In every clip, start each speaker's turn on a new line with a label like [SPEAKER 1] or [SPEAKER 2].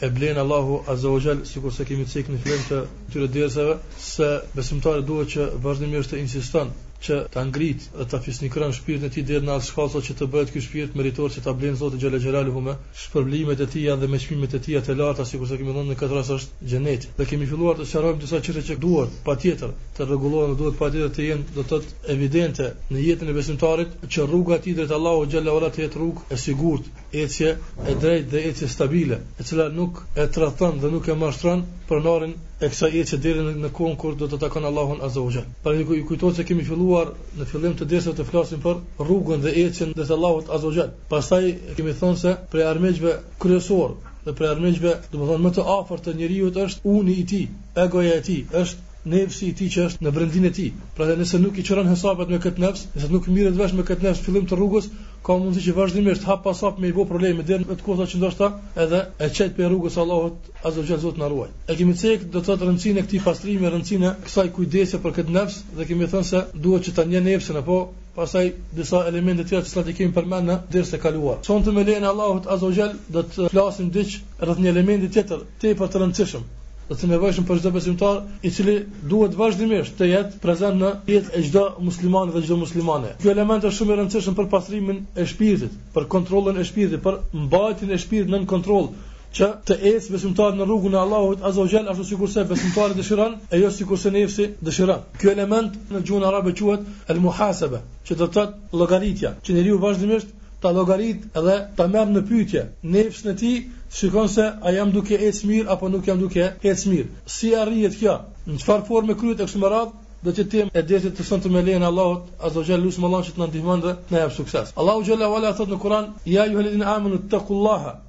[SPEAKER 1] E blen Allahu Azza wa Jall, sikurse kemi cek në fillim të këtyre dersave, se besimtari duhet që vazhdimisht të insiston që ta ngrit dhe ta fisnikëron shpirtin e tij deri në atë shkallë sa që të bëhet ky shpirt meritor që ta blen Zoti Xhela Xhelaluhu me shpërblimet e tija dhe me çmimet e tija të larta, sikurse kemi thënë në këtë rast është xheneti. Dhe kemi filluar të sqarojmë disa çështje që duhet patjetër të rregullohen dhe duhet patjetër të jenë do të thotë evidente në jetën e besimtarit që rruga e tij drejt Allahut Xhela Xhelaluhu të jetë rrugë e sigurt, ecje e drejtë dhe ecje stabile, e cila nuk e tradhton dhe nuk e mashtron pronarin e kësaj ecje deri në kohën kur do të takon Allahun Azza wa Jall. Pra ju kujtohet se kemi filluar në fillim të dersave të flasim për rrugën dhe ecjen drejt Allahut Azza wa Jall. Pastaj kemi thënë se prej armiqve kryesor dhe prej armiqve, domethënë më të afërt të njeriu është uni i tij, egoja e tij, është Nefsi i tij që është në brendinë e tij. Prandaj nëse nuk i qëron hesabet me këtë nefs, nëse nuk mirret vesh me këtë nefs fillim të rrugës, ka mundësi që vazhdimisht hap pas hap me i bë probleme deri në atë kohë sa që ndoshta edhe e qet prej rrugës Allahut azza wa jall Zot na ruaj. E kemi cek do të thotë rëndësinë e këtij pastrimi, rëndësinë e kësaj kujdesi për këtë nefs dhe kemi thënë se duhet që ta njeh nefsin apo pastaj disa elemente të tjera që i kemi përmend në dersin e kaluar. Sonte me lejen e Allahut azza wa jall do të flasim diç rreth një elementi tjetër tepër të rëndësishëm dhe të nevojshëm për çdo besimtar, i cili duhet vazhdimisht të jetë prezent në jetën e çdo muslimani dhe çdo muslimane. Ky element është shumë i rëndësishëm për pastrimin e shpirtit, për kontrollin e shpirtit, për mbajtjen e shpirtit nën kontroll, që të ecë besimtari në rrugën e Allahut Azza wa Jall ashtu sikurse besimtari dëshiron e jo sikurse nefsi dëshiron. Ky element në gjuhën arabe quhet al-muhasaba, që do të thotë llogaritja, që njeriu vazhdimisht ta llogarit edhe ta merr në pyetje nefsin e tij, të shikon se a jam duke ecë mirë apo nuk jam duke ecë mirë, si arrihet kjo, në çfarë forme kryhet e kështu me radhë, do të jetë temë e dersit të sontëm me lejen e Allahut azza wa jall, lusim Allahun që të na ndihmon dhe të na jap sukses. Allahu xhalla wala thot në Kuran, ja juhel ledhina amanu ttakullaha,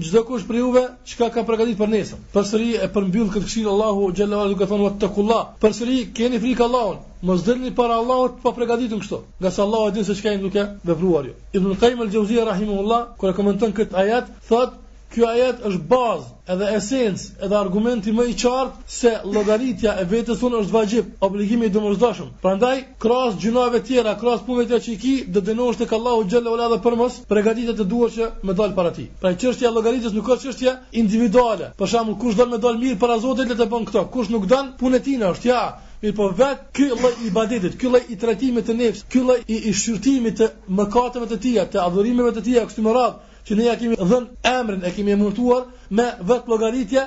[SPEAKER 1] Çdokush prej juve çka ka përgatitur për nesër. Përsëri e përmbyll këtë këshillë Allahu xhallahu duke thënë wattakullah. Përsëri keni frikë Allahun. Mos dilni para Allahut të papërgatitur kështu. Ngase Allahu e din se çka jeni duke vepruar ju. Ibn Qayyim al-Jauziyja rahimahullah kur e komenton këtë ajet, thotë Ky ajet është bazë, edhe esencë, edhe argumenti më i qartë se llogaritja e vetes sonë është vaxhib, obligim i domosdoshëm. Prandaj, krahas gjynaheve të tjera, krahas punëve tjera që i ki, do dënohesh tek Allahu xhalla ula dhe për mospërgatitje të duhur që me dal para tij. Pra çështja e llogaritjes nuk është çështje individuale. Për shembull, kush don me dal mirë para Zotit le të bën këto, kush nuk don, punë e tina është ajo. Mirëpo vetë ky lloj i ibadetit, ky lloj i trajtimit të nefsit, ky lloj i, i shqyrtimit të mëkateve të tija, të adhurimeve të tija, kështu me radhë, që ne ja kemi dhënë emrin e kemi emërtuar me vetëllogaritje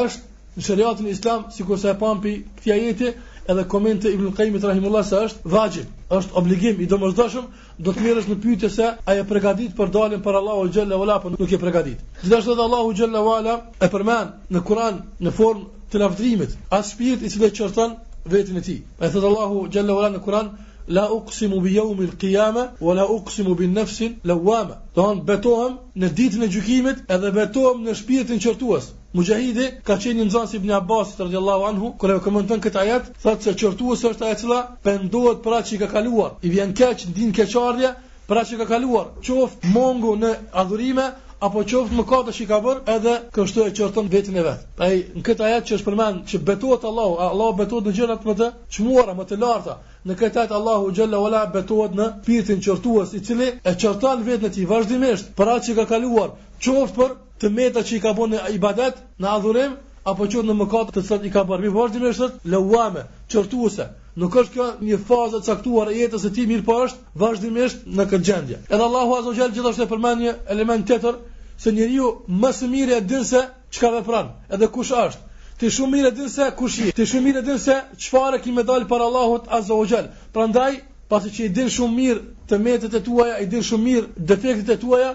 [SPEAKER 1] është në sheriatin islam sikurse e pamë pi këtij ajeti edhe komenti Ibn Qayyimit rahimullah se është vaxhib, është obligim i domosdoshëm, do të merresh në pyetje se a je përgatit për daljen para Allahut xhalla wala apo nuk je përgatit. Gjithashtu edhe Allahu xhalla wala e përmend në Kur'an në formë të lavdrimit, at shpirt i cili qorton vetën e tij. E thot Allahu xhalla wala në Kur'an La uqsimu bi yawm al qiyama wa la uqsimu bin nafs al lawama. Do me thënë betohem në ditën e gjykimit edhe betohem në shpirtin qortues. Muxhahidi ka qenë një nxënës i ibn Abbasit radhiyallahu anhu kur e komenton këtë ajet, thotë se qortuesi është ajo e cila pendohet për atë që ka kaluar. I vjen keq, ndin keqardhje, Për at që ka kaluar, qoftë mangu në adhurime, apo qoftë mëkate që i ka bërë, edhe kështu e qorton vetin e vet. Pra në këtë ajet që është përmend që betohet Allahu, Allahu betohet në gjërat më të çmuara, më të larta. Në këtë ajet Allahu xhelle ue ala betohet në shpirtin qortues i cili e qorton vetin e tij vazhdimisht, për at që ka kaluar, qoftë për të meta që i ka bo në ibadet, në adhurim, apo qoftë në mëkate të cilat i ka bërë. Mirëpo vazhdimisht është lawame, qortuese. Nuk është kjo një fazë e caktuar e jetës së tij, mirëpo është vazhdimisht në këtë gjendje. Edhe Allahu Azza wa Jall gjithashtu e përmend një element tjetër se njeriu më së miri e din se çka vepron, edhe kush është. Ti shumë mirë e din se kush je. Ti shumë mirë e din se çfarë ke me dal para Allahut Azza wa Jall. Prandaj, pasi që i din shumë mirë të metat e tuaja, i din shumë mirë defektet e tuaja,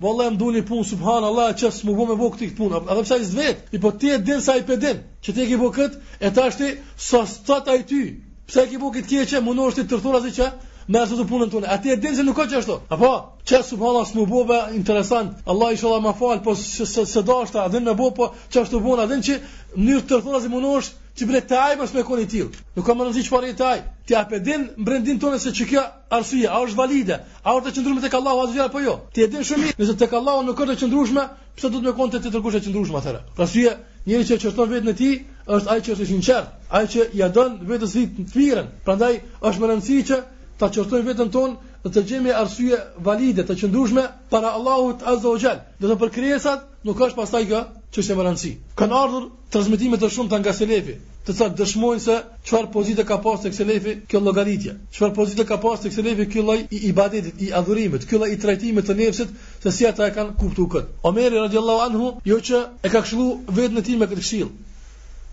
[SPEAKER 1] Vallahi mu dul ni punë subhanallahu që s'mujta me bë këtë punë. Edhe pse ai s'vet, i po ti e din se ai po e din. Që ti s'e ke bë kët, e tash ti sa sot ai ty. Pse s'e ke bë kët keqë, mundohesh ti tërthorazi ç'a me ashtu të punën tonë. Ati e din se nuk ka që ashtu. Apo, që subhanallahu s'më vë be interesant. Allah inshallah më fal, po s'e dashta, edhe më vë po që ashtu vona, edhe që mënyrë tërthorazi mundohesh ti bre taj mos me koni till. Nuk ka më rëndësi çfarë i taj. Ti po e din brendinë tonde se çka Arsye, a është valide? A është e qëndrueshme tek Allahu azza wa jall apo jo? Ti e din shumë mirë, nëse tek Allahu nuk është e qëndrueshme, pse do të me konë te tjetërkush e qëndrueshme atëherë arsyeja? Njeri që qorton vetën e tij është ai që është i sinqert, ai që ia don vetes së të mirën. Prandaj është me rëndësi që ta qortojmë veten tonë dhe të gjejmë arsye valide të qëndrueshme para Allahut azza wa jall. Ndërsa për krijesat Nuk është pastaj kjo çështje me rëndësi. Kanë ardhur transmetime të shumta nga selefi, të cilat dëshmojnë se çfarë pozite ka pas tek selefi kjo lloj llogaritje. Çfarë pozite ka pas tek selefi ky lloj i ibadetit, i adhurimit, ky lloj i trajtimit të nefsit, se si ata e kanë kuptuar kët. Omeri radiallahu anhu, jo që e ka këshillu vetën e tij me këtë këshill,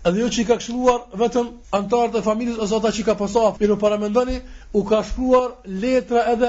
[SPEAKER 1] Edhe jo që i ka këshilluar vetëm anëtarët e familjes ose ata që i ka pas afër, mirëpo paramendoni, u ka shkruar letra edhe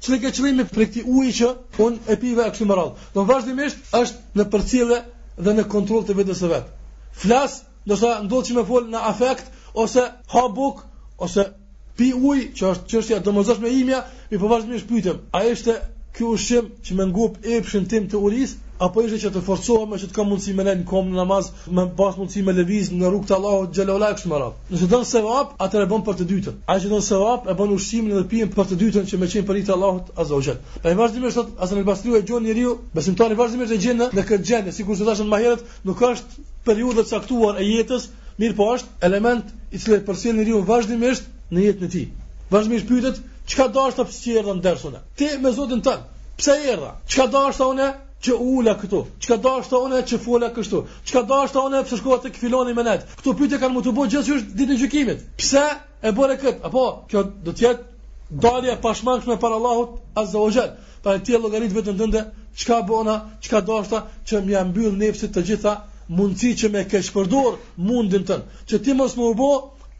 [SPEAKER 1] Cili ke qëllimi për këtë ujë që un e piva e kështu me radhë. Do vazhdimisht është në përcjellje dhe në kontroll të vetes së vet. Flas, do sa ndodh që me fol në afekt ose ha buk ose pi ujë, që është çështja e domosdoshme imja, mirëpo vazhdimisht pyetem, a ishte ky ushqim që më ngup epshin tim të uris apo ishte që të forcohem që të kam mundësi me nejt në kom në namaz me pas mundësi me lëviz në rrugt të Allahut xhelalu e kështu me radh. Nëse don sevap, atëherë e bën për të dytën. Ai që don sevap e bën ushqimin dhe pijen për të dytën që me qenë për hir të Allahut azza wa jall. Ai vazhdimisht thotë Hasan el Basriu e gjen njeriu, besimtari vazhdimisht e gjen në këtë gjendje, sikur të thashën më herët, nuk është periudha e caktuar e jetës, mirëpo është element i cili përcjell njeriu vazhdimisht në jetën e tij. Vazhdimisht pyetet çka dashta pse erdha në ders unë. Ti me Zotin tën, pse erdha? Çka dashta unë? që u ula këtu. Çka dashta unë që fola kështu. Çka dashta unë pse shkova tek filani me nejt. Këto pyetje kanë me t'u bo gjithsesi ditën e gjykimit. Pse e bëre kët? Apo kjo do të jetë dalja e pashmangshme para Allahut Azza wa Jall. Pra ti llogarit vetën tënde, çka bona, çka dashta që me ia mbyll nefsit të gjitha mundësitë që me keqpërdor mundin tën, që ti mos me u bë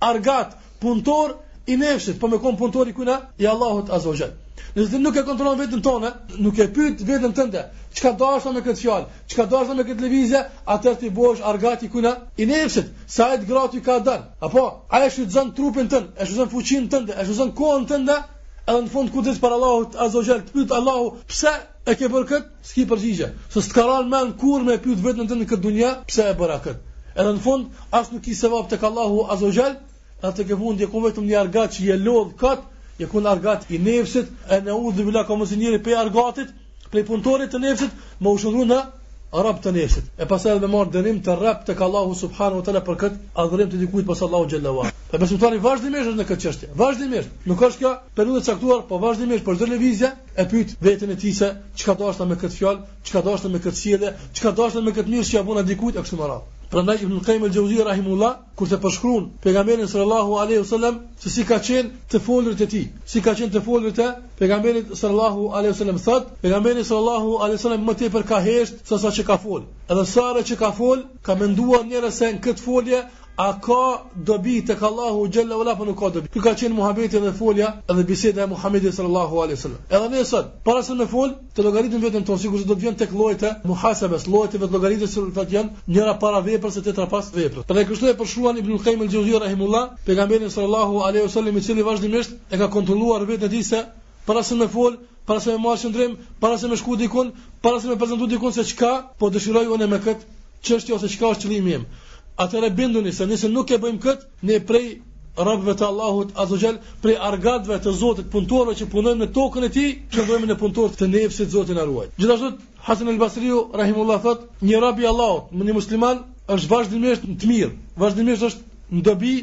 [SPEAKER 1] argat Punëtor i nefsit, po me kon punëtor i kujna i Allahut azza wa jall. Nëse ti nuk e kontrollon veten tonde, nuk e pyet veten tënde, çka dashta me këtë fjalë, çka dashta me këtë lëvizje, atëherë ti bohesh argat i kujna i nefsit, se ai gratis ka dal. Apo ai e shfrytëzon trupin tënd, e shfrytëzon fuqinë tënde, e shfrytëzon kohën tënde, edhe në fund kur delsh para Allahut azza wa jall, të pyet Allahu, pse e ke bërë këtë? S'ki përgjigje, se s'të ka rënë mend kurrë me pyet vetën tënde në këtë dunja, pse e bëra kët? Edhe në fund, as nuk ki sevap tek Allahu Azza Jall, edhe tek e fundi je kon vetëm një argat që je lodh kot, je kun argat i nefsit, e neudhubilah ka mos njëri pe argatit, pe punëtorit të nefsit, me u shndërru në rob të nefsit. E pastaj edhe me marr dënim të rrept tek Allahu Subhanahu Teala për kët adhurim të dikujt pas Allahu Jalla Wa. Dhe besimtari vazhdimisht në këtë çështje, vazhdimisht. Nuk është kjo periudhë e caktuar, po vazhdimisht për çdo lëvizje e pyet veten e tij se çka dashta me këtë fjalë, çka dashta me këtë sjellje, çka dashta me këtë të mirë që ia bona dikujt e kështu me radhë. Prandaj Ibn Qayyim al-Jauziy rahimahullah kur të përshkruan pejgamberin sallallahu alaihi wasallam se si ka qenë të folurit e tij, si ka qenë të folurit e pejgamberit sallallahu alaihi wasallam thot, pejgamberi sallallahu alaihi wasallam më tepër ka hesht se sa që ka fol. Edhe sa çka ka fol, ka menduar njëherë se në këtë folje A ka dobi tek Allahu xhalla wa ala apo nuk ka dobi. Ky ka qenë muhabeti dhe folja dhe biseda e Muhamedit sallallahu alaihi wasallam. Edhe ne sot, para se me fol, të llogaritim veten tonë sikur se do të vijmë tek llojet e muhasabes, llojet e vetëllogaritjes se do të jenë njëra para veprës e tjetra pas veprës. Pra kështu e përshkruan Ibn Qayyim al-Jauziy rahimahullah, pejgamberin sallallahu alaihi wasallam i cili vazhdimisht e ka kontrolluar vetën e tij se para se me fol, para se me marrë qëndrim, para se me shku dikun, para se me prezantu dikun se çka po dëshiroj unë me këtë çështja ose çka është qëllimi im. Atëherë binduni se nëse nuk e bëjmë kët, ne prej rabëve të Allahut azze ve xhel, prej argatëve të Zotit, punëtorëve që punojnë në tokën e tij, shndërrohemi në punëtorë të nefsit Zoti na ruajt. Gjithashtu Hasan al-Basriu rahimullahu thot, një rab i Allahut, një musliman është vazhdimisht në të mirë, vazhdimisht është në dobi,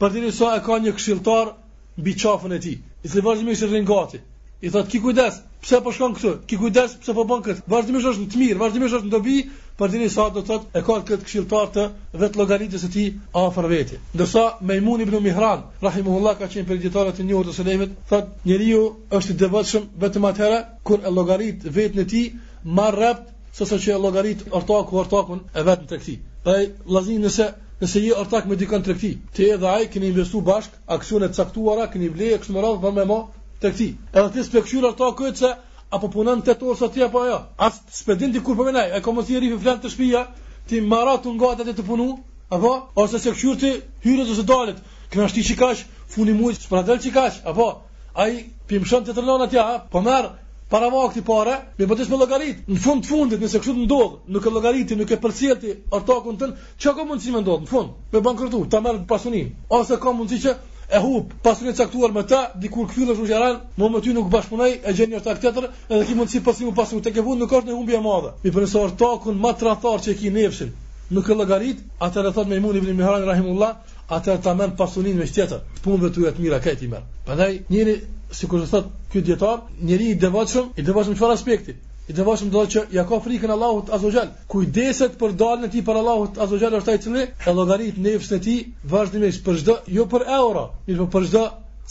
[SPEAKER 1] përderisa e ka një këshilltar mbi qafën e tij, i cili vazhdimisht rrin gati. I thotë, "Ki kujdes, pse po shkon këtu? Ki kujdes, pse po bën këtë?" Vazhdimisht është në të mirë, vazhdimisht është në dobi, përderisa do të thotë, e ka këtë këshilltar të vet llogaritës së tij afër vete. Ndërsa Mejmun ibn Mihran, rahimullahu ka qenë prej dijetarëve të njohur të selefit, thotë, "Njeriu është i devotshëm vetëm atëherë kur e llogarit vetën e tij më rreptë se sa që e llogarit ortaku ortakun e vet në tregti." Pra vllazën nëse Nëse je ortak me dikon n'tregti, ti edhe ai keni investu bashk, aksione të caktuara, keni ble e kështu me radhë për me ba tregti. Edhe ti s'pe kqyr atë a këtë se a po punon 8 orë sa ti apo jo. As s'pe din ti kur po vjen ai, e ka mundësi rri fle te shpija, ti marat unë gati atë të punu, apo ose s'e kqyr ti hyrjet ose daljet, kena shti qikaq, funi i mujit, s'po na del qikaq, apo ai pimshon të tërlona tja, po merr para vakti para, me bëtis me llogarit, në fund fundit, nëse kështu të ndodh, nuk e llogarit ti, nuk e përcjell ti, ortakun tënd, Çka ka mundësi me ndodh, në fund, me bankrotu, ta merr pasunin, ose ka mundësi që e hup pasunin e caktuar me të, dikur kthjellesh jaran, më me ty nuk bashkëpunoj, e gjen një ortak tjetër, edhe ki mundësi pasi u pasu, tek e fund nuk është një humbje e madhe. Mirëpo nëse ortakun më tradhtar që e ki nefsin, nuk e llogarit, atëherë thot Mejmun ibn Mihran rahimullah, atëherë ta merr pasunin me tjetër, punëve tuaja të mira krejt t'i merr. Prandaj njeri sikurse thot ky dijetar, njeri i devotshëm, i devotshëm çfarë aspekti? I devotshëm do të thotë që ja ka frikën Allahut azze ve xhel, kujdeset për daljen e tij para Allahut azze ve xhel është ai i cili e llogarit nefsin e tij vazhdimisht për çdo jo për euro, mirëpo për çdo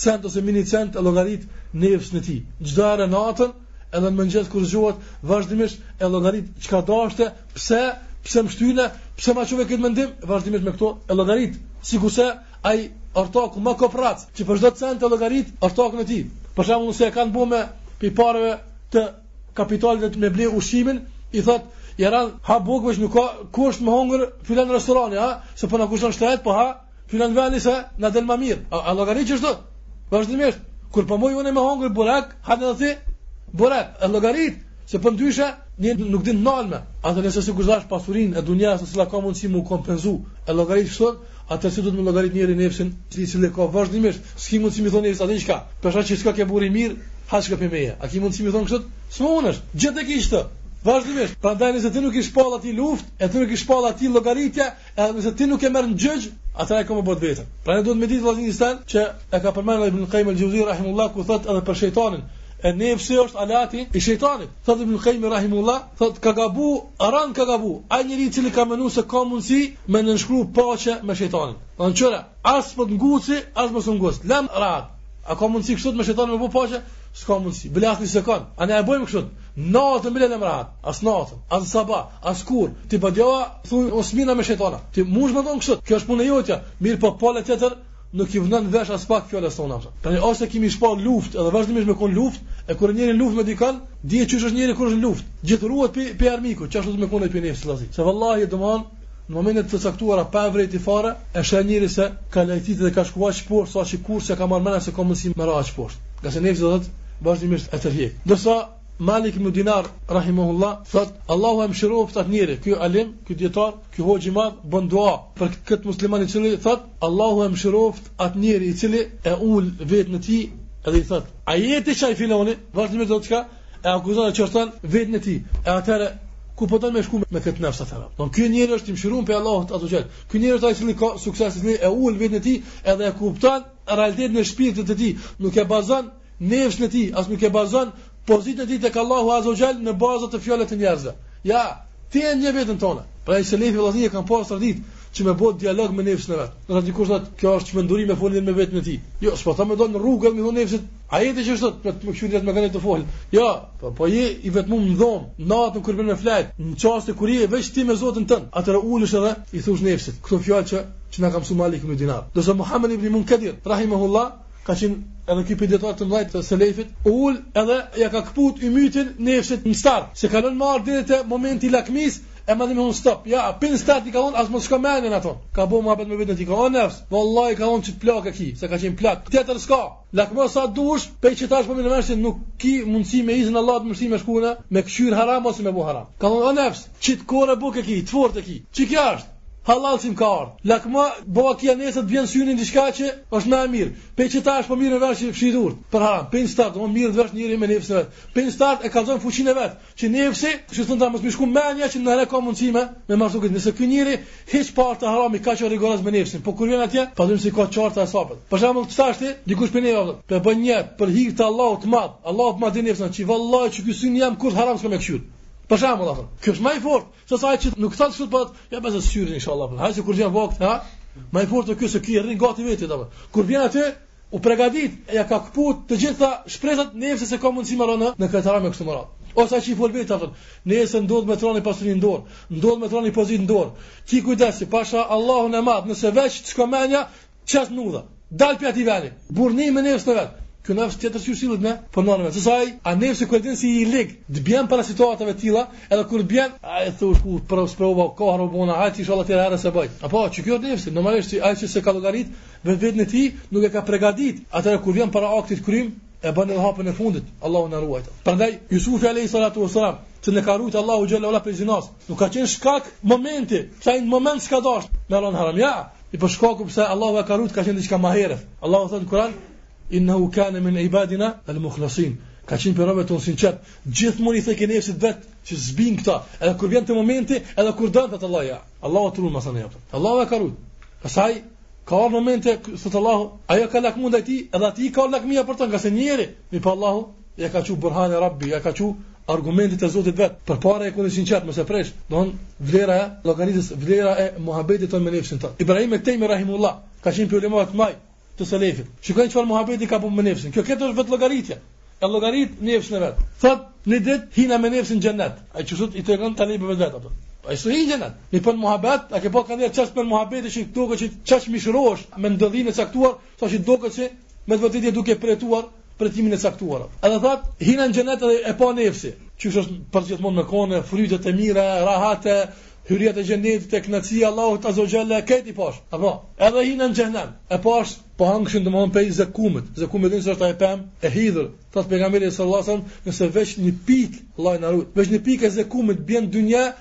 [SPEAKER 1] cent ose mini cent e llogarit nefsën e tij. Çdo herë natën edhe në mëngjes kur zgjohet vazhdimisht e llogarit çka dashte, pse pse më shtyne, pse ma çove këtë mendim, vazhdimisht me këto e llogarit, sikurse ai ortaku më koprac, që për çdo cent e llogarit ortakun e tij. Për shembull, nëse e kanë bënë prej pareve të kapitalit të vet me ble ushqimin, i thot, jaran, ha bukë veç nuk ka kusht me hongër filan restorani, ha, se po na kushton shtrejtë, po ha, filan veni se na del ma mirë, a, e llogarit qështu, vazhdimisht, kur po muj unë me hongër burek, ha edhe ti, burek, e llogarit, se përndryshe, një nuk din nalme, atëherë nëse si kushtash pasurin e dynjasë, e cila ka mundësi mu kompenzu, e llogarit kështu, Atëherë si do të me llogarit njeri nefsin, të cilin e ka vazhdimisht, s'ki mundësi mi thonë nefsit ti çka, për shkak që s'koke burrë i mirë, ha çka prej meje. A ki mundësi mi thonë kështu? S'mundesh, gjithë e ke këtë. Vazhdimisht, prandaj nëse ti nuk i shpall atij luft, e ti nuk i shpall atij llogaritje, edhe nëse ti nuk e merr në gjyq, atëherë ai ka me bo t'veten. Prandaj duhet me ditë vëllazën një sen që e ka përmendur Ibn Qayyim al-Xhevzije rahimullahu ku thotë edhe për shejtanin, e nefsi është alati i shejtanit. Thotë Ibn Qayyim rahimullahu, thotë ka gabu A ran ka gabu, ai njeri i cili ka menu se ka mundësi me nënshkru paqe me shejtanin. Dhe në qëra, as po të nguci, as mos më nguc. Lem rahat, a ka mundësi kështu me shejtanin me bo paqe? S'ka mundësi, bile as një sekon, a ne e bojmë kështu. Natën bile lem rahat, as natën, as sabah, as kurrë, ti badjava, thuj, unë s'mirrna me shejtana. Ti mundsh me thonë kështu, kjo është punë e jotja, mirëpo pala tjetër, Nuk i vënon vesh as pak fjalës tonë. Tani ose kemi shpall luftë, edhe vazhdimisht me kon luftë, e kur njeri në luftë me dikon, dihet qysh njeri kur është në luftë. Gjithë ruhet pe pe armikut, qysh me kon pe nefs lazi. Se vallahi domon në momentet të caktuara pa vrejti fare, e sheh njeri se ka lajtit dhe ka shkuar aq poshtë sa që kurrë s'e ka marrë mëna se ka mundësi me ra aq poshtë. Ngase nefsi do të thotë vazhdimisht e tërhjek. Ndërsa Malik ibn Dinar rahimahullah thot Allahu e mëshiroftë atë njeri, ky alim, ky dietar, ky hoxh i madh bën dua për këtë musliman i cili thot Allahu e mëshiroftë atë njeri i cili e ul vetën e tij dhe i thot a je ti qaj filani? Vazhdimisht do të thotë çka? E akuzon e qorton vetën e tij. E atëre ku po do me shku me këtë nefs të rëmë. Domethonë ky njeri është i mshirun pe Allahut ato qëtë. Ky njeri është ai që ka suksesin, e ul vetën e tij edhe e kupton realitetin e shpirtit të tij. Nuk e bazon nefsën e tij, as nuk e bazon pozitën e tij tek Allahu Azza wa Jall në bazë të fjalëve të njerëzve. Ja, ti e njeh vetën tonë. Pra i selefi vëllezër i kanë pas tradit që me bo dialog me nefsën e vet. Do të dikush thotë, kjo është çmenduri me folën me vetën e tij. Jo, s'po tham do në rrugë me thonë nefsit. Ai edhe që thotë, për të më kushtruar me kanë të fol. Jo, po po je i vetëm në dhom, natën kur bën me flajt, në çastet kur je veç ti me Zotin tënd. Atëra ulesh edhe i thosh nefsit, këto fjalë që që na ka mësuar Malik ibn Dinar. Do të thotë Muhammed ibn Munkadir, rahimahullah, ka qenë edhe ky pe dijetarëve të mdhaj të selefit, u ul edhe ja ka këput ymytin nefsit në start, s'e ka lënë me ardh deri te momenti i lakmisë, e ma dhe me i thonë stop, ja, pe në start i ka thonë, as më shka menin ato, ka bo muhabet me vetën, i ka thonë nefs, vallahi ka thonë qet plakë e ki, se ka qenë plakë, tjetër s'ka, lakmo sa dush, pe qetash po mirrmi vesh që nuk ki mundësi me izin Allah të më shti me shku e, me këqyr haram ose me bo haram, ka thonë nefs, qet kore buk e ki, të fort e ki, qikjo është, Hallall si më ka ardhë. Lakmo badjava ti nesër të bjen syni diçka që është më e mirë. Pe qetash po mirrmi vesh, fshi durt. Për haram, pe në start u mirr vesh njeri me nefsën e vet. Pe në start e kallzon fuqinë e vet. Që nefsi, që së të nda mësë mishku me një që në herë ka mundësime me marësu këtë. Nëse ky njeri, hiç pa ardh te harami kaq rigoroz me nefsin. Po kur vjen atje, pa dhëmë si ka qartë hesapet. Për shambull, qetash ti, dikush pe neve, për bën një, për hir të Allahut të madhë. Allah të madhë dhe nefsën, që vallahi qiky syni jem kurrë haram s'ka me këqyr. Për shembull, apo. Ky është më i fortë. Se sa ai që nuk thon kështu po ja pas syrin inshallah. Ha se kur vjen vakt, ha? Më i fortë ky se ky rrin gati vetë apo. Kur vjen aty, u pregadit, ja ka këput të gjitha shpresat nefsit se ka mundësi me rënë në këtë haram kështu me radhë. Ose ai që fol vetë atë. Nëse ndodh me t'ronë pasuri në dorë, ndodh me t'ronë pozitë në dorë. Ki kujdes, pasha Allahun e madh, nëse veç çka mënja, Çast nuk dha. Dal pi aty vani. Burrni me nefs të vet. Ky nefs tjetër si sillet me po nënëve. Se sa ai, a nefs e kujton si i lig, të bjen para situatave të tilla, edhe kur bjen, ai thosh ku për sprova ka robona, ha ti sholla të herë se bëj. Apo çu kjo nefs, normalisht si ai që se ka llogarit, vetveten e tij nuk e ka përgatit. Atëherë kur vjen para aktit krim, e bën edhe hapin e fundit, Allahu na ruajt. Prandaj Yusuf alayhi salatu wasalam, që e ka rujt Allahu xhalla ue ala prej zinas, Nuk ka qenë shkak momenti, pse në moment s'ka dash me ra në haram. Ja, i për shkaku pse Allahu e ka rujt ka qenë diçka më herët. Allahu thotë në Kur'an, "Innahu kana min ibadina al-mukhlasin." Ka qenë prej robëve tonë t'sinqert. Gjithmonë i thekë nefsit vet që zbin këta, edhe kur vjen te momenti, edhe kur don vet Allahu. Ja. Allahu t'run me thonë. Allahu e ka rujt. Pastaj ka ardhur momenti thot Allahu, ajo ka lakmuar ndaj ti, edhe ti ke lakmi për të, ngase njeri, mi pa Allahu Ja ka çu Burhane Rabbi, ja ka çu argumentet e Zotit vet. Përpara e kon i sinqert mos e presh. Don vlera e llogaritës, vlera e muhabetit ton me nefsin ton. Ibrahim e Tejmi rahimullah, ka qenë prej ulemave të selefit. Shikoni çfarë muhabeti ka bën me nefsin. Kjo këtë është vet llogaritja. E llogarit nefsin e vet. Thot, ni ditë hina me nefsin n'xhenet. Ai çu sot i tregon tani për vetë ato. Ai s'u hi n'xhenet. Mi pun muhabet, a ke pa ka ni çast për muhabetin që duket që çast mishrohesh me ndodhinë e caktuar, thashë duket se me vërtetë duke përjetuar përjetimin e caktuar. Edhe thot, hina në xhenet edhe e pa nefsi. Qysh është përgjithmonë me kone, frytet e mira, rahate, hyrijet e xhenetit t'knaqi Allahu azze ue xhel këto i pash. Apo, edhe hina në xhehenem. E pash po hangshin domthon pej zakumit. Zakumi domethënë është ajo pem e hidhur. Thot pejgamberi sallallahu alajhi wasallam, nëse veç një pik, Allah na rujt. Veç një pik e zakumit bjen n'dynja,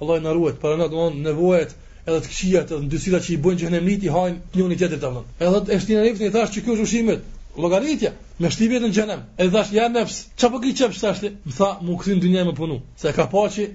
[SPEAKER 1] Allah na ruajt, para na domthon nevojat edhe të këqijat, edhe ndysirat që i bojnë xhehenemlit i hajn njëri-tjetrit domthon. Edhe e shtina nefsin i thash që ky është ushqimi llogaritja me shti veten në xhehenem. E thash ja nafs, ça po ke qef tashti? Më tha, "Mu kthy n'dynja me punu." A e ke pa qysh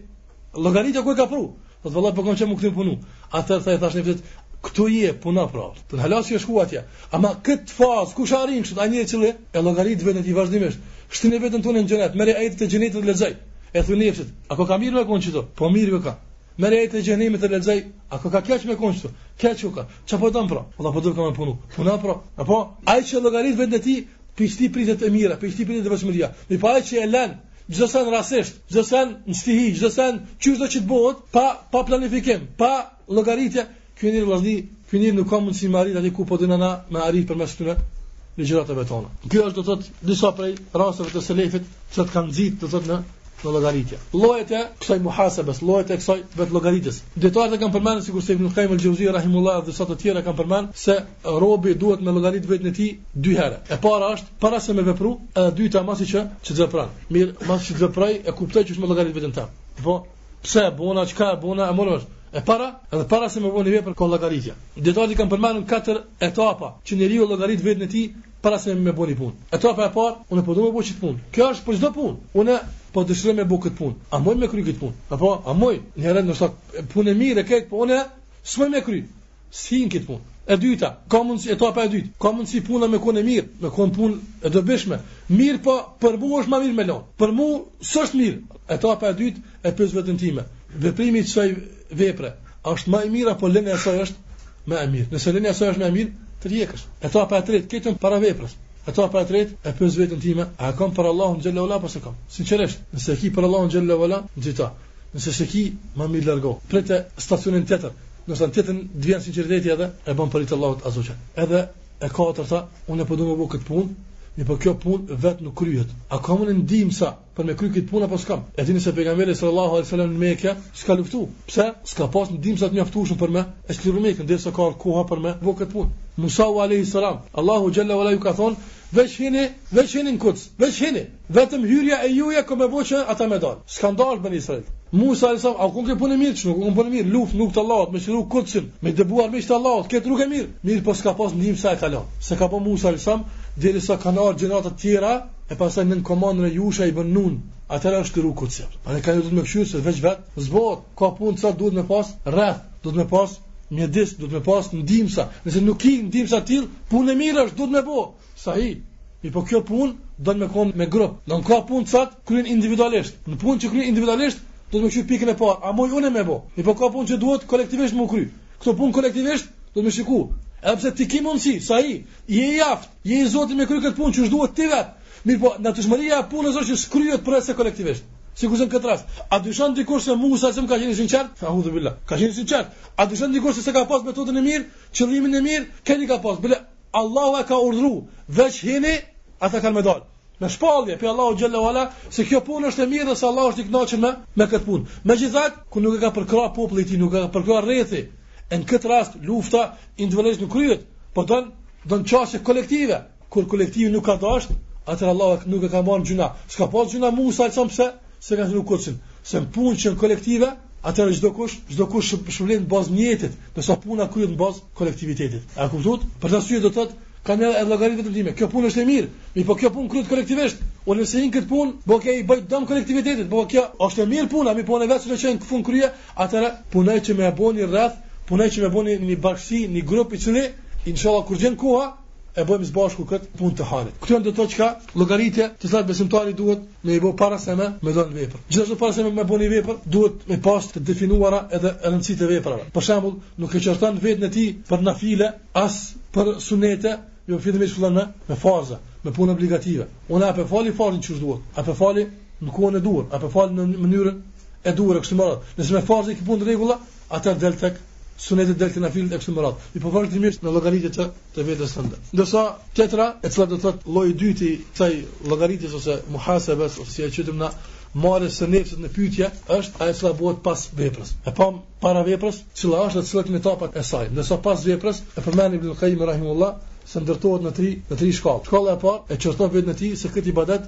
[SPEAKER 1] llogaritja ku e ka pru. Po valla po kam qef m'u kthy me punu. Atëher tha i thash nefsit, "Ktu je puno pra." Ti hala s'ke shku atje. Ama kët faz kush arrin kështu ai njeri i cili e llogarit veten e ti vazhdimisht. Shtine veten tonde në xhenet, merr ajetet e xhenetit lexoj. E thuj nefsit, A ka mirë me konë qëtu? Po mirë u ka. Merr ajetet e xhehenemit lexoj, a ka keq me konë qëtu? Keq u ka. Qa po don pra? Valla po du veç me punu. Puno pra. A po? Ai që e llogarit veten e ti, prej ti priten të mira, prej ti pritet devotshmëria. Mirëpo ai që e lenë, çdo sen rastisht, çdo sen në stihi, çdo sen qysh do që të bëhet pa pa planifikim, pa llogaritje, Ky njeri vllazni, ky njeri nuk ka mundësi me arrit aty ku po dona na me arrit përmes këtyre ligjëratave tona. Kjo është do të thotë disa prej rasteve të selefit që të kanë nxit do thotë në në llogaritje. Llojet e kësaj muhasebes, llojet e kësaj vet llogaritjes. Dietarët e kanë përmendur sikur se Ibn Qayyim al-Jauzi rahimullahu dhe sa të tjerë kanë përmendur se robi duhet me llogarit veten e tij dy herë. E para është para se me vepru, e dyta mas që që të vepron. Mirë, masi që të veproj e kuptoj qysh është me llogarit veten ta. Po, Pse e bona, çka e bona, e more. E para, edhe para se me boni vepër ka llogaritje. Dijetarët i kanë përmendur katër etapa që njeriu llogarit vetën e tij para se me boni punë. Etapa e parë, unë po do të bëj qit punë. Kjo është për çdo punë. Unë po dëshiroj me bo këtë punë. A muj me kry këtë punë? Apo a muj? Një herë ndoshta punë e mirë e krejt, po unë s'muj me kry. S'hin këtë punë. E dyta, ka mundësi etapa e dytë. Ka mundësi puna me kon e mirë, me kon punë e dobishme. Mirë po, për mua është më mirë me lon. Për mua s'është mirë. Etapa e dytë e pyes veten time. Veprimi i kësaj vepre është më e mirë apo lënia e saj është më e mirë? Nëse lënia e saj është më e mirë, tërhiqesh. Etapa e tretë, këto janë para veprës. Etapa e tretë, e pyes veten time, a kam për Allahun xhelle ve ala apo s'kam? Sinqerisht, nëse e ki për Allahun xhelle ve ala, gjithta. Nëse s'e ki, ma mirë largo. Prite stacionin tjetër. Nëse në tjetrin të vjen sinqeriteti edhe e bën për Allahun Azza wa Jall. Edhe e katërta, unë po dua me bo këtë punë, mirë po kjo punë vet nuk kryhet. A kam unë ndihmësa për me kry këtë punë apo s'kam? E dini se pejgamberi sallallahu alaihi wasallam në Mekë s'ka luftu. Pse? S'ka pas ndihmësa të mjaftueshëm për me e çliru Mekën derisa ka koha për me bo këtë punë. Musa alaihi salam, Allahu Jalla wala ju ka thonë, veç hini, veç hini në Kuds, veç hini. Vetëm hyrja e juja ka me bo që ata me dalë. S'kanë dashtë Beni Israil. Musa a.s. A u konë kjo punë e mirë, a nuk u konë punë mirë, luftë në rrugë të Allahut, me çliru Kudsin, me dëbuar armiqtë e Allahut, kjo punë e mirë. Mirë po s'ka pas ndihmësa, e ka lon. S'e ka bo Musa a.s. Derisa kanë ardhë gjeneratat tjera, e pasaj nën komandën e Jusha ibn Nun, atëra është çliru Kudsi. Pra edhe këtë duhet me kqyrë, se veç vetë, s'bohet, ka punë që duhet me pas, rreth, duhet me pas, mjedis, duhet me pas ndihmësa, nëse nuk ki ndihmësa të tillë, punë e mirë është, duhet me bo, Sahi, mirëpo kjo punë don me konë me grup. Domethënë ka punë që kryhen individualisht. Në punë që kryhen individualisht, duhet me kqyrë pikën e parë. A muj unë me bo. Mirëpo ka punë që duhet kolektivisht me u kry. Këto punë kolektivisht, duhet me shiku. Edhe pse ti ki mundësi, sahi, je i aftë, je i zoti me kry këtë punë që duhet ti vetë. Mirëpo, natyrshmëria e punës është që s'kryhet përveç se kolektivisht. Sikur në këtë rast. A dyshon dikush se Musa s'ka qenë i sinqertë? Neudhu billah. Ka qenë i sinqertë. A dyshon dikush s'e ka pas metodën e mirë, qëllimin e mirë, krejt i ka pas. Bile Allahu e ka urdhru, veç hini, ata kanë me dalë. Me shpallje, prej Allahut xhelle ve ala, se kjo punë është e mirë dhe se Allahu është i knaqun me, me këtë punë. Megjithatë, kur nuk e ka përkrah populli i tij, nuk e ka përkrah rrethi, e në këtë rast, lufta, individualisht nuk kryhet, po don, don qasje kolektive, kur kolektivi nuk ka dasht, atër Allahu nuk e ka marrë gjynah. S'ka pas gjynah Musa, alejhi selam pëse, S'e ka çliru Kudsin, se në punë që janë kolektive, atëherë çdo kush, çdo kush shpërblehet në bazë nijetit, ndërsa puna kryhet në bazë kolektivitetit. A kuptuat? Për atë arsye do të thotë kam edhe llogari veten time. Kjo punë është e mirë, mirë po kjo punë kryhet kolektivisht. Unë nëse i hi këtë punë, po ke i bëj dëm kolektivitetit, po kjo është e mirë puna, mirëpo unë vetë s'muj e çoj në fund e krye, atëra punoj që me bo një rreth, punoj që me bo një bashkësi, një grup i cili inshallah kur vjen koha e bëjmë së bashku këtë punë të hajrit. Këto janë do të thotë çka llogaritje të cilat besimtari duhet me i bo para se me me dalë në vepër. Gjithashtu para se me me bo ni vepër, duhet me pas të definuara edhe rëndësitë e veprave. Për shembull, nuk e qorton veten e tij për nafile, as për sunete, jo fillimisht fillon me farza, me punë obligative. Unë a pe fali farzin qysh duhet, a pe fali në kohën e duhur, a pe fali në mënyrën e duhur e kështu me radhë. Nëse me farze ki punë rregull, atëherë del tek sunete del te nafilet e kështu me radhë. Mirëpo vazhdimisht në llogaritje të të vetes tënde. Ndërsa tjetra, e cila do të thotë lloji i dytë i kësaj llogaritjes ose muhasebes ose si e quajmë na marrja e nefsit në pyetje është ajo që bëhet pas veprës. E pamë para veprës, cila është e cilat janë etapat e saj. Ndërsa pas veprës e përmend Ibn Qayyim rahimullah se ndërtohet në tri në tri shkallë. Shkalla e parë e qorton vetën e tij se këtë ibadet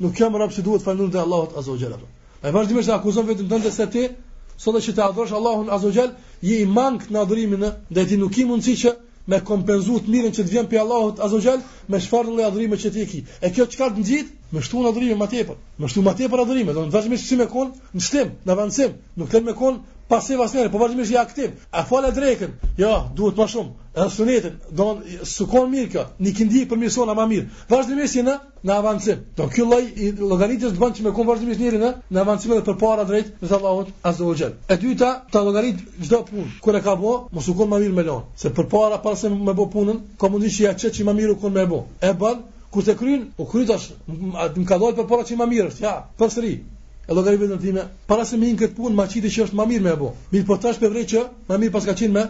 [SPEAKER 1] Nuk jam rab që duhet falënderim te Allahu Azza wa Jalla. Ai vazhdimisht e akuzon veten tënde se ti sado që të adhurosh Allahun Azza wa Jalla, je i mangët në adhurim edhe ti nuk ke mundësi që me kompenzu të mirën që të vjen prej Allahut Azza wa Jalla me çfarë lloj adhurimi që ti e ke. E kjo çka të nxit? Me shtu në adhurim më tepër. Me shtu më tepër adhurim, domethënë vazhdimisht ti me kon në shtim, në avancim, nuk të lën me kon pasiv asnjëherë, po vazhdimisht je aktiv. A e fala drekën? Jo, duhet më shumë. Edhe sunetin, domethënë s'u kon mirë kjo. N'ikindi përmirësona më mirë. Vazhdimisht je në në avancim. Domethënë ky lloj i llogaritjes të bën që me kon vazhdimisht njeri në në avancim edhe përpara drejt Allahut Azza wa Jall. E dyta, ta llogarit çdo punë. Kur e ka bë, mos u kon më mirë me lon, se përpara para se me bë punën, ka mundësi që ia qet që më mirë u kon me bë. E bën kur ta kryen, u kryen tash, më ka dalë përpara që më mirë është. Ja, përsëri. E llogarit veten time, para se me hi n'këtë punë, ma qiti që është më mirë me bë. Mirëpo tash po e vërej që më mirë paska qenë me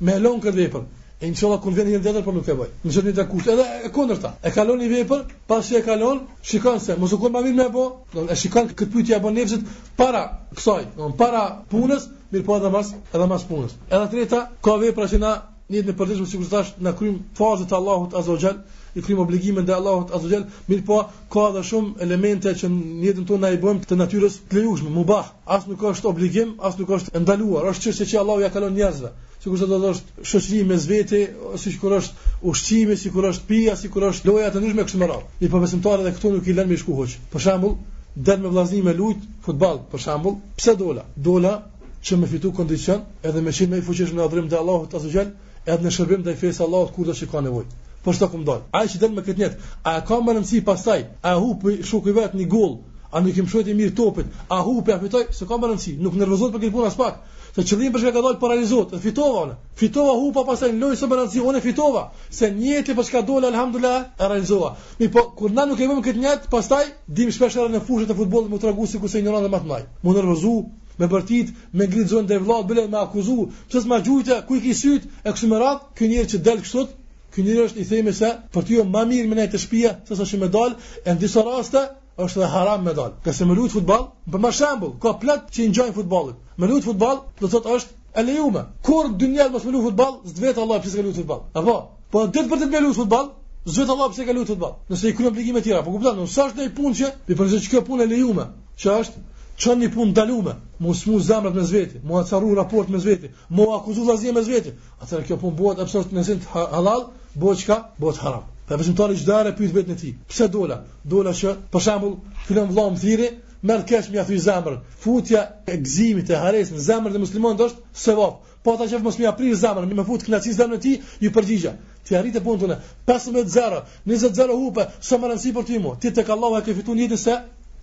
[SPEAKER 1] me lon këtë vepër. E inshallah kur vjen herë tjetër po nuk e bëj. Në të njëjtën kohë edhe e kundërta. E ka lon ni vepër, pasi e ka lon, shikon se mos u kon më mirë me bë. Domethënë shikon këtë pyetje ia bo nefsit para kësaj, domethënë para punës, mirëpo edhe mas, edhe mas punës. Edhe treta, ka vepra që na në jetën e përditshme sikur thash na krym farzet e Allahut azza wa xhel, i krym obligimet ndaj Allahut azza wa xhel, mirëpo Ka edhe shumë elemente që në jetën tonë na i bëjmë të natyrës të lejushme, mubah. As nuk është obligim, as nuk është e ndaluar, është çështje që Allahu ja ka lënë njerëzve. Sikur se do të thotë shoqëria mes vete, sikur është ushqimi, sikur është pija, sikur është lojëra të ndryshme kështu me radhë. Mirëpo besimtarët edhe këtu nuk i lënë me shku huq. Për shembull, dal me vllazni me lut futboll, për shembull, pse dola? Dola që me fitu kondicion edhe me qenë më i fuqishëm në adhurim të Allahut azza wa xhel Edhe në shërbim ndaj fesë së Allahut kurdo që ka nevojë. Për qato kom dal. Ai që del me këtë nijet, a e ka më rëndësi pastaj? A e hupi shoku i vet një gol? A nuk i mshoj mirë topit? A hupi a fitoi? S'e ka më rëndësi. Nuk nervozohet për këtë punë aspak. Se qëllimi për çka ka dalë po realizohet. E fitova unë. Fitova hupa pastaj në lojë s'e më rëndësi. Unë fitova. Se nijeti për çka dola alhamdulillah e realizova. Mirëpo kur na nuk e bëjmë këtë nijet, pastaj dim shpesh edhe në fushën e futbollit me tregu sikurse njerëz më të mëdha. Mu nervozu, me bërtit, me ngrit zonin ndaj vllaut, bile me akuzu, pse s'ma gjujte, ku i ke syt? E kështu me radh, ky njeri që del kështu, ky njeri është i themi se për ty o ma mirë me nejt te shpia, se sa që me dal, e në disa raste është dhe haram me dal. Ka se me lujt futboll, për me shembull, ka plot që i ngjajnë futbollit. Me lujt futboll, do të thotë është e lejume. Kur dikush mos me lujt futboll, s'e vet Allahu pse s'ka lujt futboll. E po, po ditë për ditë me lujt futboll, s'e vet Allahu pse ka lujt futboll. Nëse i kryen obligimet tjera, po kupton, nëse është ndonjë punë që, ti për se çka punë e lejume. Që është çon në punë t'ndalume, mu smu zemrat mes veti, mu acarru raport mes veti, mu akuzu vllazni mes veti. Atëherë kjo punë bëhet pse është në esencë hallall, bëhet çka? Bëhet haram. Pra besimtari çdo herë pyet veten e tij, pse dola? Dola që për shembull, filan vëlla më thirri, m'erdh keq me ia thy zemrën. Futja e gëzimit e haresë në zemrën e muslimanit është sevap. Po ata që mos me ia prish zemrën, me i fut kënaqësi n'zemrën e tij, iu përgjigja. Ti arrite punën tonde. 15-0, 20-0 hupe, s'o me rëndësi për ty mo. Ti tek Allahu e ke fituar ndeshjen se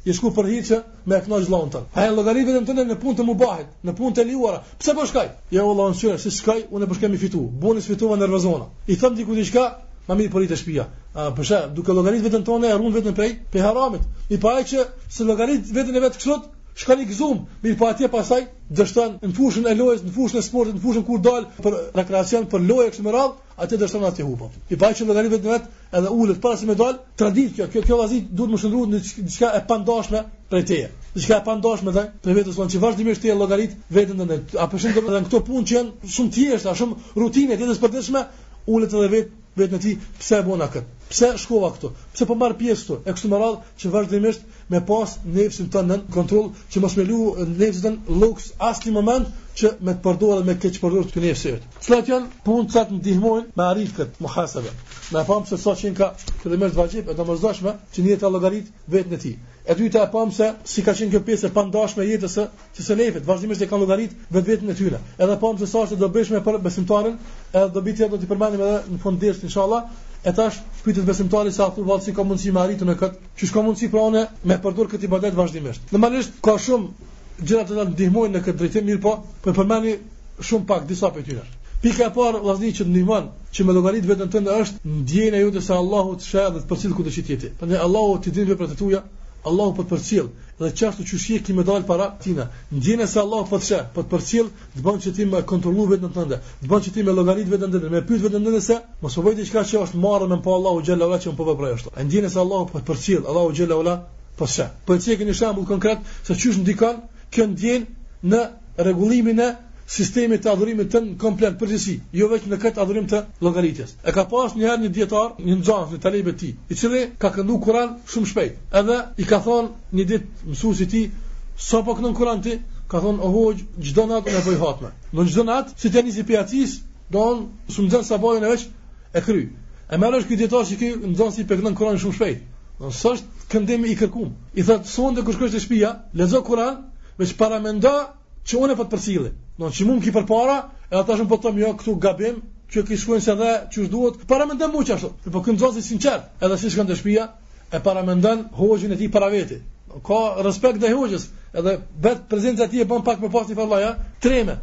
[SPEAKER 1] ke shku për hir me e kënaq vllaun tënd. A e llogarit veten tënde në punë të mubahit, në punë të lejuara. Pse po shkoj? Jo vëllai, unë qysh, si shkoj, unë po shkoj me fitu. Bon e s'fitova nervozona. I thom dikujt diçka, ma mirë për ty rri te shpia. A po sheh, duke llogarit veten tonde, e run veten prej, prej haramit. E ai që s'e llogarit veten e vet kështu, Shkon i gëzuar, mirëpo atje pasaj dështon në fushën e lojës, në fushën e sportit, në fushën kur dal për rekreacion, për lojë kështu me radhë, atje dështon atje hup ai. E pra që llogarit veten e vet, edhe ulet para se me dal, traditë kjo, kjo kjo vllazni duhet me u shndërru në diçka e pandashme për të. Diçka e pandashme dhe prej vetes sonë që vazhdimisht të llogaritim veten tonë. A po sheh edhe në këto punë që janë shumë të thjeshta, shumë rutinë të jetës përditshme, ulet edhe e vet Veten e tij, pse e bona këtë? Pse shkova këtu? Pse po marr pjesë këtu? E kështu me radhë, që vazhdimisht me pas nefsin tonë nën kontroll, që mos me i lon nefsit luks asnjë moment që me të përdorë me t'keqpërdorë ty nefsi. Cilat janë punët që të ndihmojnë me arrit këtë muhasebe? E pam se sa gjë e rëndësishme është vaxhib e domosdoshme që njeriu të llogarit veten e tij. E dyta e pam se si ka qenë kjo pjesë e pandashme jetës e selefit, vazhdimisht e kanë llogarit vetveten e tyre. Edhe pam se sa është e dobishme për besimtarin, edhe dobitë do t'i përmendim edhe në fund dersit inshallah. E tash pytet besimtari se athu vallë si ka mundësi me arrit unë kët, qysh ka mundësi pra unë me përdor këtë ibadet vazhdimisht. Normalisht ka shumë gjëra që na ndihmojnë në këtë drejtim, mirëpo, po përmendi shumë pak disa prej tyre. Pika e parë vllazni që ndihmon që me llogarit veten tënde është ndjenja jote se Allahu të sheh dhe të përcjell kudo që ti je. Prandaj Allahu ti din veprat e tua, Allahu po të përcjell. Dhe qashtu qysh je ki me dalë para tina. Ndjenja se Allahu po të sheh, po të përcjell, të bën që ti me kontrollu veten tënde, të bën që ti me llogarit veten tënde, me pyet veten tënde se mos po bëj diçka që është marre me m'pa Allahu xhelle ve ala që un po veproj ashtu. E ndjenja se Allahu po të përcjell, Allahu xhelle ve ala po të sheh. Po të jap një shembull konkret se qysh ndikon kjo ndjenjë në rregullimin e sistemit të adhurimit tënd komplet në përgjithësi, jo vetëm në këtë adhurim të llogaritjes. E ka pas një herë një dijetar, një nxënës, një talebe i tij, i cili ka këndu Kur'an shumë shpejt. Edhe i ka thonë një ditë mësuesi i tij, sa po këndon Kur'an ti? Ka thonë, "O hoxh, çdo natë unë bëj hatme. Në çdo natë, si të nisi pi jacis, domethon zën sabahin e veç e kry. E merr vesh ky dijetar që ky nxënësi po këndon Kur'an shumë shpejt. Don s'osht këndimi i kërkum. I thotë, "Sonde kur shkosh te shtëpia, lexo Kur'an, veç paramendo që unë po të përcjellë. Domethon mu m'ki përpara, edhe tash un po them jo këtu gabim, që ki shkronjën s'e the qysh duhet. Paramendom qashtu. E po ky nxonës i sinqert, edhe si shkon te shtëpia, e paramendon hoxhin e tij para vete. Ka respekt ndaj hoxhës, edhe vet prezenca e tij e bën pak më pas ti vallahi, a? Tremë.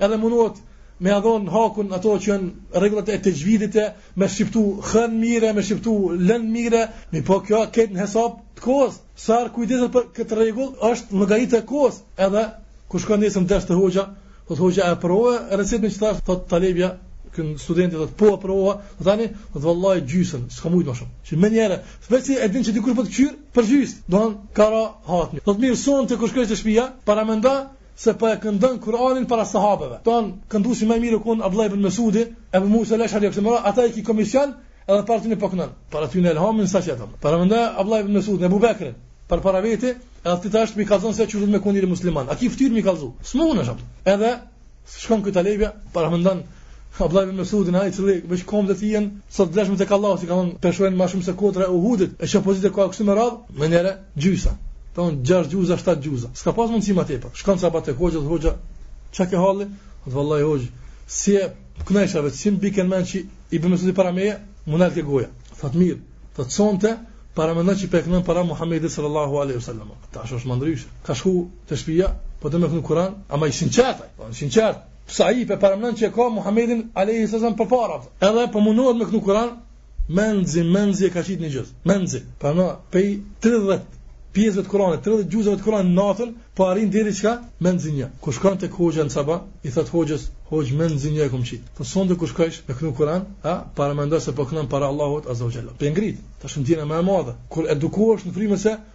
[SPEAKER 1] Edhe mundohet me ia dhon hakun ato që janë rregullat e texhvidit e me shqiptu ha-n mirë, me shqiptu lën mirë, mirëpo kjo ket në hesab të kohës. Sa herë kujdeset për këtë rregull është n'llogari e kohës, edhe kur shkon nesër në ders te hoxha, po thot hoxha e provove recetën që t'thash, thotë talebja, ky studenti thotë po e provova, po tani thotë vallahi gjysën, s'kam mujt më shumë. Qe mënyra, vetë e din që dikush po të qyr, për gjys, don ka ra hatmja. Thotë mirë sonte kur shkojsh te shtëpia, paramendo se po e këndon Kur'anin para sahabeve. Don këndusi më mirë kon Abdullah ibn Mesudi, Abu Musa al-Ashari, ata i ki komision Edhe para tyne po knon. Para tyne Elhamin s'e qet. Paramendoj Abdullah ibn Mesud, Abu Bekrin, përpara vete, edhe ti tash mi kallzon se qysh do me kon ti musliman. A ki fytyr mi kallzu? Smuhun është. Edhe shkon ky talebja, paramendon Abdullah ibn Mesudin ai i cili veç komët e tij jen sa t'dashme tek Allah si ka thanë peshojnë më shumë se kodra e Uhudit e çfarë pozitë ka këtu me radh mi ra gjysa thot 6 xhuza 7 xhuza s'ka pas mundësi më tepër shkon n'sabah tek hoxha hoxha çka ke halli vallahi hoxh si e këndojsha vetë si m'bike në mend që Ibn Mesudi para meje, m'u nalke goja. Thot mirë, thot sonte paramendo që pe kënon para Muhamedit sallallahu alaihi wasallam. Tash është ma ndrysh. Ka shku te shtëpia, po do me knu Kur'an, ama i sinqert, po i sinqert. Se ai pe paramendon që ka Muhamedin alaihi wasallam përpara. Edhe po mundohet me kënon Kur'an, Menzi, menzi e ka qitë një xhuz. Menzi. Paramno, pej 30 pjesëve të Kur'anit, 30 xhuzave të Kur'anit natën, po arrin deri çka? Menzi një. Kur shkon tek hoxha në sabah, i thot hoxhës, hoxh menzi një e kom qit. Po sonte kur shkojsh me kënu Kur'an, paramendo se po kënon para Allahut azza wa jalla. Pe ngrit, tash ndjena më e madhe. Kur edukohesh në frymën se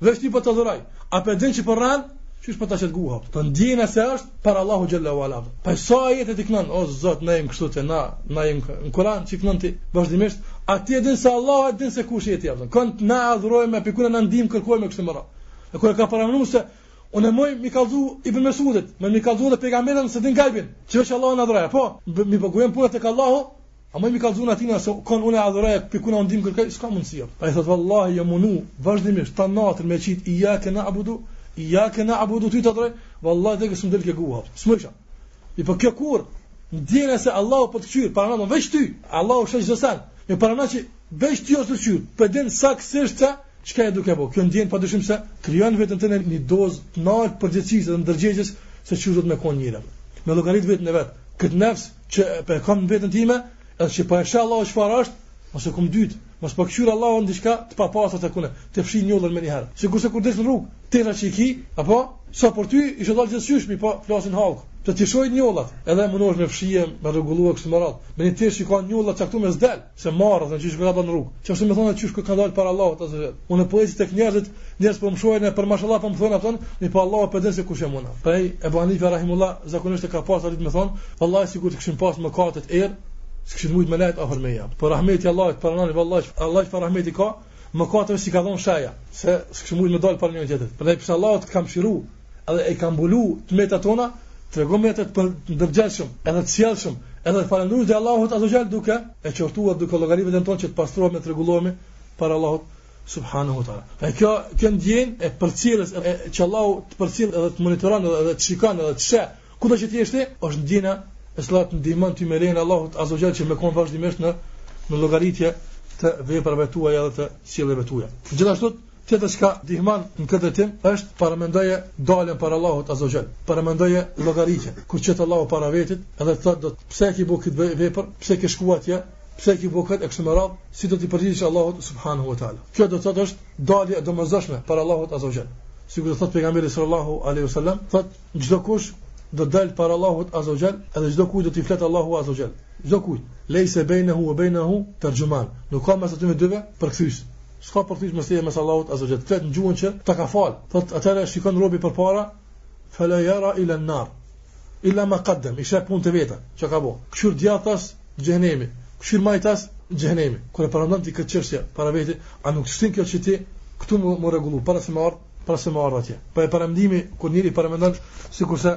[SPEAKER 1] Veç ty po të adhuroj. A pe din që po rran? Qysh po ta çet guha? Të ndjena se është për Allahu xhalla wala. Pa sa ajetet i knon, o Zot, na jem kështu te na, na jem në Kur'an ti knon ti. Vazhdimisht, a ti e din se Allahu e din se kush je ti apo? Kon na adhurojmë e prej kujt na ndim kërkojmë kështu me radhë. E kur e ka pranuar se unë muj mi kallzu Ibn Mesudit, muj mi kallzu edhe pejgamberit s'e din gajbin. Që është Allahu na adhuroj. Po, mirë boll e kom punën tek Allahu, A m'i kallzu na tina se kon unë adhuroj pikun on dim kërkoj s'ka mundësi. Ai thot vallahi jam munu vazhdimisht ta natën me qit ijjake na'budu ijjake na'budu ty t'adhuroj vallahi dhe s'më del te guha. S'më sha. I po kjo kur ndjen se Allahu po të kqyr paramendo veç ty. Allahu sheh çdo sen. E paramendo që veç ty është tu kqyr. Po din saksisht se çka je duke bo. Kjo ndjen padyshim se krijon vetën tone një dozë të lartë përgjegjësisë dhe ndërgjegjes se si duhet me kon njeri. me llogarit vetën e vet. Këtë nefs që e kam n'veten time, edhe që po e shë Allah çfarë është, mos e kom ndyt, mos po kqyr Allahun diçka të papastër tek unë, ta fshij njollën menjëherë. Sikurse kur delsh në rrugë, tesha që i ki, apo sa për ty i shëdall gjithë syshmi, po flasin hallk. Të ti shojnë njollat, edhe munohesh me fshije, me rregullu e kështu me radh. Me një teshë që ka njolla të caktuar më s'del. se marre, thonë qysh ka dalë n'rrugë. Çfarë me thonë qysh ka dalë para Allahut azza xal. Unë po eci tek njerëzit, njerëz po më shohin e po mashallah po më thonë afton, mirpo Allahu po di se kush jam unë. Pra Ebu Hanife rahimullah, zakonisht e ka pas adet me thonë, vallahi sikur të kishin pas mëkatet erë, s'kishin mujt me nejt afër meje. Po rahmeti i Allahut për neve vallahi, Allahu prej rahmetit ka, mëkatet s'i ka dhon shenja, se s'kishim mujt me dal para njëri-tjetrit. Prandaj pse Allahu të ka mëshiru, edhe e ka mbulu të metat tona, të tregohemi të ndërgjegjshëm, edhe të sjellshëm, edhe të falënderues ndaj Allahut azza xal duke e qortuar duke llogarit vetën tonë që të pastrohemi të regullohemi para Allahut subhanahu wa taala. Dhe kjo kjo ndjenjë e përcjelljes që Allahu të përcjell edhe të monitoron edhe të shikon edhe të sheh kudo që të jesh ti, është ndjenja e cila të ndihmon ti me lejen e Allahut azza xal që me kon vazhdimisht në në llogaritje të veprave tuaja dhe të sjelljeve tuaja. Gjithashtu Tjetër çka ndihmon në këtë drejtim është paramendoje daljen para Allahut azza xal. Paramendoje llogaritë. Kur të qet Allahu para vetit, edhe të thotë rob pse e ke bo këtë vepër, pse ke shkuar atje, pse e ke bo këtë kështu me radh, si do t'i përgjigjesh Allahut subhanahu wa taala. Kjo do të thotë është dalje e domosdoshme para Allahut azza xal. Sikur thotë pejgamberi sallallahu alaihi wasallam, thotë çdo kush do të dalë para Allahut azza xal, edhe çdo kujt do t'i flet Allahu azza xal. Çdo kujt, lejse bejnehu ue bejnehu tërgjuman. Nuk ka mes atyre dyve përkthyes. S'ka përkthyes mes teje e mes Allahut azza jall. Flet në gjuhën që ta ka fal. Thot atëherë shikon robi përpara, fala yara ila an-nar. Ila ma qaddam, i sheh punët e veta, çka ka bë. Kqyr djathtas xhehnemi, kqyr majtas xhehnemi. Kur e paramendon ti këtë çështje para vete, a nuk shtin kjo që ti këtu me u rregullu para se me ardh, para se me ardh atje. Pra paramendimi kur njeri paramendon sikurse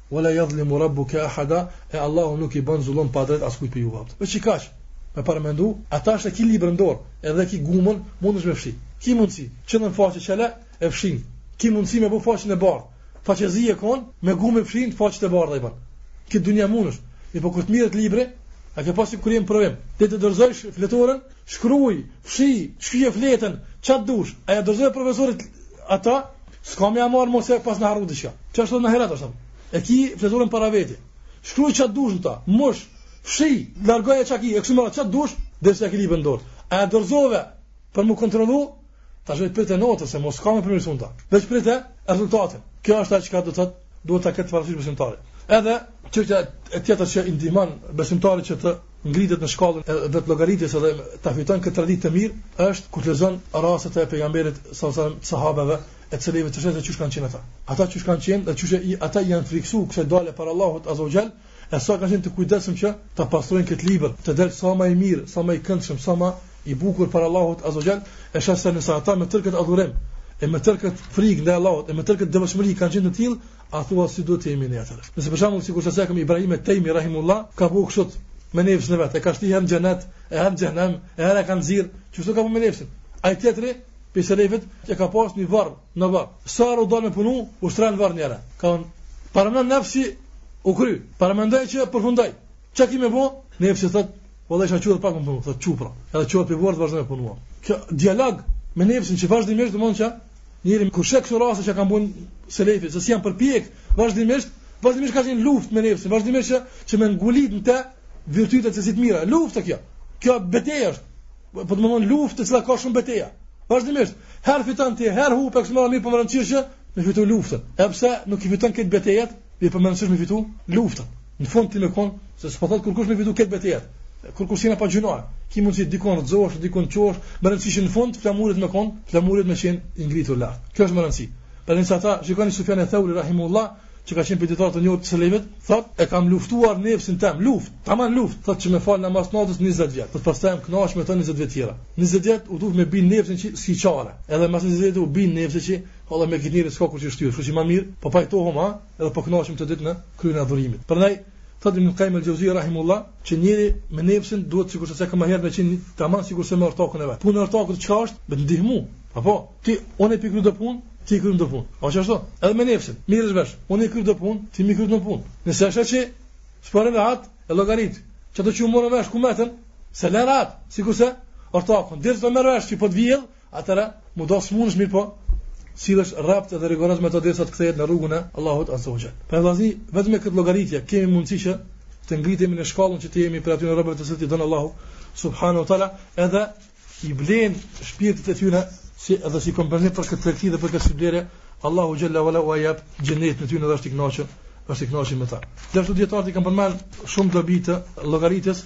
[SPEAKER 1] Wala yadhlimu rabbuka ahada, e Allahu nuk i bën zullum padrejt askujt prej juve. Veç i kaq, me paramendu, a tash e ki librin n'dorë, edhe ki gumën, mundesh me fshi. Ki mundësi, cilën faqe e çel, e fshin. Ki mundësi me bo faqen e bardhë. Faqezi je kon, me gumë e fshin, faqen e bardhë e bën. N'këtë dunja mundesh. Mirpo kur të merret libri, a ke pa sikur n'provim. Ti ta dorëzojsh fletoren, shkruaj Fshi, shkyje fletën, ça t'dush, a ja dorëzoj profesorit ata, s'ka ma, a mos e pasna harru diçka. Njashtu n'ahiret është, e ki fletoren para veti. Shkruj ça t'dush në ta, mush, fshi, largoje, shkyje, e kështu me radhë ça t'dush, derisa e ki librin n'dorë. A ja dorëzove për mu kontrolu, tash veç prite notën, se ma s'ka me përmirësu n'ta. Veç prite rezultatin. Kjo është ajo çka do të duhet ta ketë parasysh besimtari. Edhe çështja tjetër që i ndihmon besimtari që të ngritet në shkallën e vetëllogaritjes edhe ta fiton këtë traditë të mirë është kur të lexon raste të pejgamberit sallallahu alajhi wasallam, sahabeve e të selefëve, të sheh qysh kanë qenë ata. Ata qysh kanë qenë dhe qysh ata janë friksu kësaj dalje para Allahut azza wa jall, e sa kanë qenë të kujdesshëm që ta pastrojnë këtë libër, të dalë sa më i mirë, sa më i këndshëm, sa më i bukur para Allahut azza wa jall, e sheh se nëse ata me tërë këtë adhurim e me tërë këtë frikë ndaj Allahut e me tërë këtë devotshmëri kanë qenë të tillë A thua si duhet të jemi ne atëherë? Nëse për shembull sikur se cekëm Ibrahim Tejmi rahimullah ka bo kështu me nefsin e vet, e ka shti herë në xhenet, e herë në xhehenem, e herë e ka nxjerr, çka ka bo me nefsin. Ai tjetri prej selefit, që ka pas një varr, një varr. Sa u lodh me punu, u shtri n'varr njëherë. Ka thonë, paramendo nefsi u kry, paramendo që përfundoi. Çka ki me bo? Nefsi thot, po desha u çu pak me punu, thot çu pra. Edhe u çu prej varrit të vazhdo me punu. Kjo dialog me nefsin që vazhdimisht, domethonë që Njeri kur sheh këto raste që kanë bën selefit, se si janë përpjek, vazhdimisht, vazhdimisht ka qenë luftë me nefsin, vazhdimisht që, që me ngulit në të virtytet cilësi të mira. Luftë kjo. Kjo betejë është. Po domethon luftë e cila ka shumë beteja. Vazhdimisht, her fiton ti, her hup, ama mirëpo me rëndësi është me fitu luftën. Edhe pse nuk i fiton krejt betejat, po me rëndësi është me fitu luftën. Në fund ti me kon se s'po thot kurkush me fitu krejt betejat. Kurkush s'jena pa gjynahe. Ki mundsi dikun rrëzohesh, dikun çohesh, me rëndësi është në fund flamuri yt me kon, flamuri yt me qen i ngritur lart. Kjo është me rëndësi. Pra nëse ata shikoni Sufjan e Thauri rahimullah, që ka qenë prej dijetarëve të njohur të selefit, thot e kam luftuar nefsin tem, luft, tamam luft, thot që me fal namaz natës 20 vjet. Thot pastaj jam kënaq me të 20 vjet tjera. 20 vjet u dasht me bin nefsin që s'ki çare. Edhe mas 20 vjet u bin nefsi që vallahi me qit njeri s'ka kush i shtyhet, kështu që më mirë, po pajtohem ha, edhe po kënaqem këtë ditë në kryerjen e adhurimit. Prandaj thotë Ibn Qayyim al-Jauziy rahimullah, që njeriu me nefsin duhet sikur se nganjëherë me qenë tamam sikur se me ortakun e vet. Puna e ortakut çka është? Me të ndihmu. Apo ti unë po i kryj do pun, ti kryen do pun. A është ashtu? Edhe me nefsin. Merresh vesh. Unë e kryen do pun, ti më kryen do pun. Nëse e sheh që s'po rrin rahat, e llogarit. Çka u morëm vesh, ku metëm, s'e le rahat, sikur se ortakun. Dhe do merr vesh që po të vjedh, Atëherë, mu da s'munesh, mirëpo sillesh rrept dhe rigoroz me to derisa të kthehet në rrugën e Allahut azza wa jall. Pra vëllazën, vetëm me këtë llogaritje kemi mundësi që të ngrihemi në shkallën që të jemi prej atyre robërve të cilët i don Allahu subhanahu wa taala, edhe i blen shpirtit e tyre si edhe si kompenzim për këtë tregti dhe për këtë shitblerje, Allahu xhalla wa ala u jap xhenetin atyre edhe është i kënaqur, është i kënaqur me ta. Gjithashtu dijetarët i kanë përmend shumë dobi të llogaritjes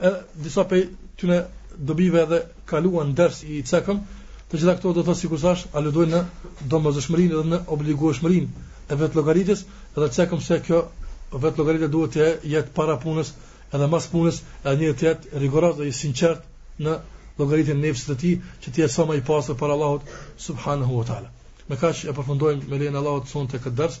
[SPEAKER 1] e disa prej tyne dobive në të kaluarin ders i cekëm, të gjitha këto do të thotë sikur thash, aludojnë në domosdoshmërinë dhe në obligueshmërinë e vetëllogaritjes, edhe cekëm se kjo vetëllogaritje duhet të jetë para punës, edhe mas punës, edhe njeri të jetë rigoroz dhe i sinqert në llogaritjen e nefsit të tij, që të jetë sa ma i pastër para Allahut subhanahu wa taala. Me kaq e përfundojmë me lejen e Allahut sonte këtë ders.